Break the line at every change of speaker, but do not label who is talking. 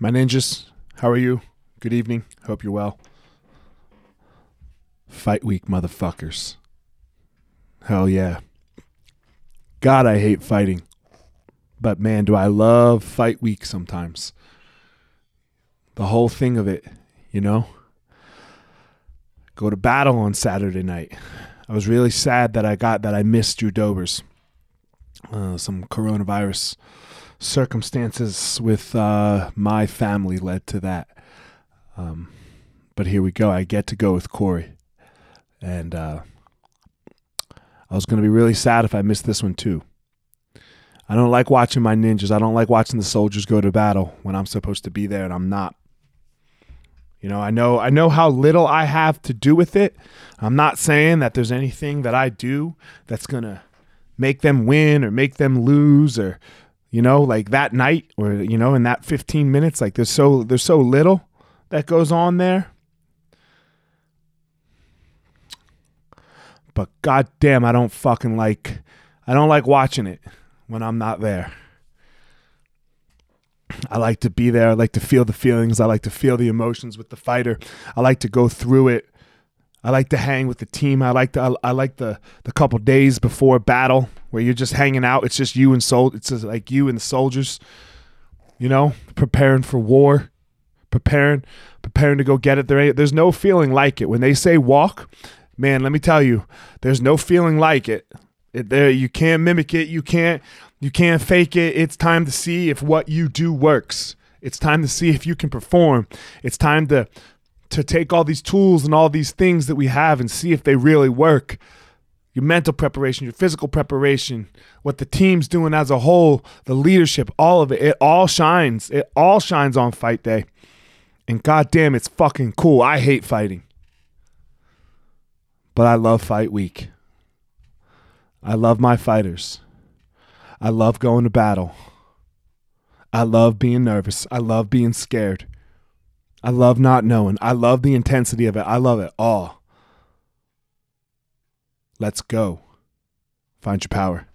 My ninjas, how are you? Good evening. Hope you're well. Fight week, motherfuckers. Hell yeah. God, I hate fighting. But man, do I love fight week sometimes. The whole thing of it, you know? Go to battle on Saturday night. I was really sad that I got that I missed Drew Dober's. Uh, some coronavirus circumstances with uh, my family led to that. Um, but here we go. I get to go with Corey. And uh, I was going to be really sad if I missed this one too. I don't like watching my ninjas. I don't like watching the soldiers go to battle when I'm supposed to be there and I'm not. You know, I know I know how little I have to do with it. I'm not saying that there's anything that I do that's going to make them win or make them lose or you know, like that night or you know, in that 15 minutes like there's so there's so little that goes on there. But goddamn, I don't fucking like I don't like watching it when I'm not there. I like to be there. I like to feel the feelings. I like to feel the emotions with the fighter. I like to go through it. I like to hang with the team. I like to. I, I like the the couple days before battle where you're just hanging out. It's just you and sol. It's just like you and the soldiers. You know, preparing for war, preparing preparing to go get it. There ain't. There's no feeling like it when they say walk. Man, let me tell you, there's no feeling like it. it there, you can't mimic it. You can't. You can't fake it. It's time to see if what you do works. It's time to see if you can perform. It's time to to take all these tools and all these things that we have and see if they really work. Your mental preparation, your physical preparation, what the team's doing as a whole, the leadership, all of it, it all shines. It all shines on fight day. And goddamn, it's fucking cool. I hate fighting. But I love fight week. I love my fighters. I love going to battle. I love being nervous. I love being scared. I love not knowing. I love the intensity of it. I love it all. Let's go. Find your power.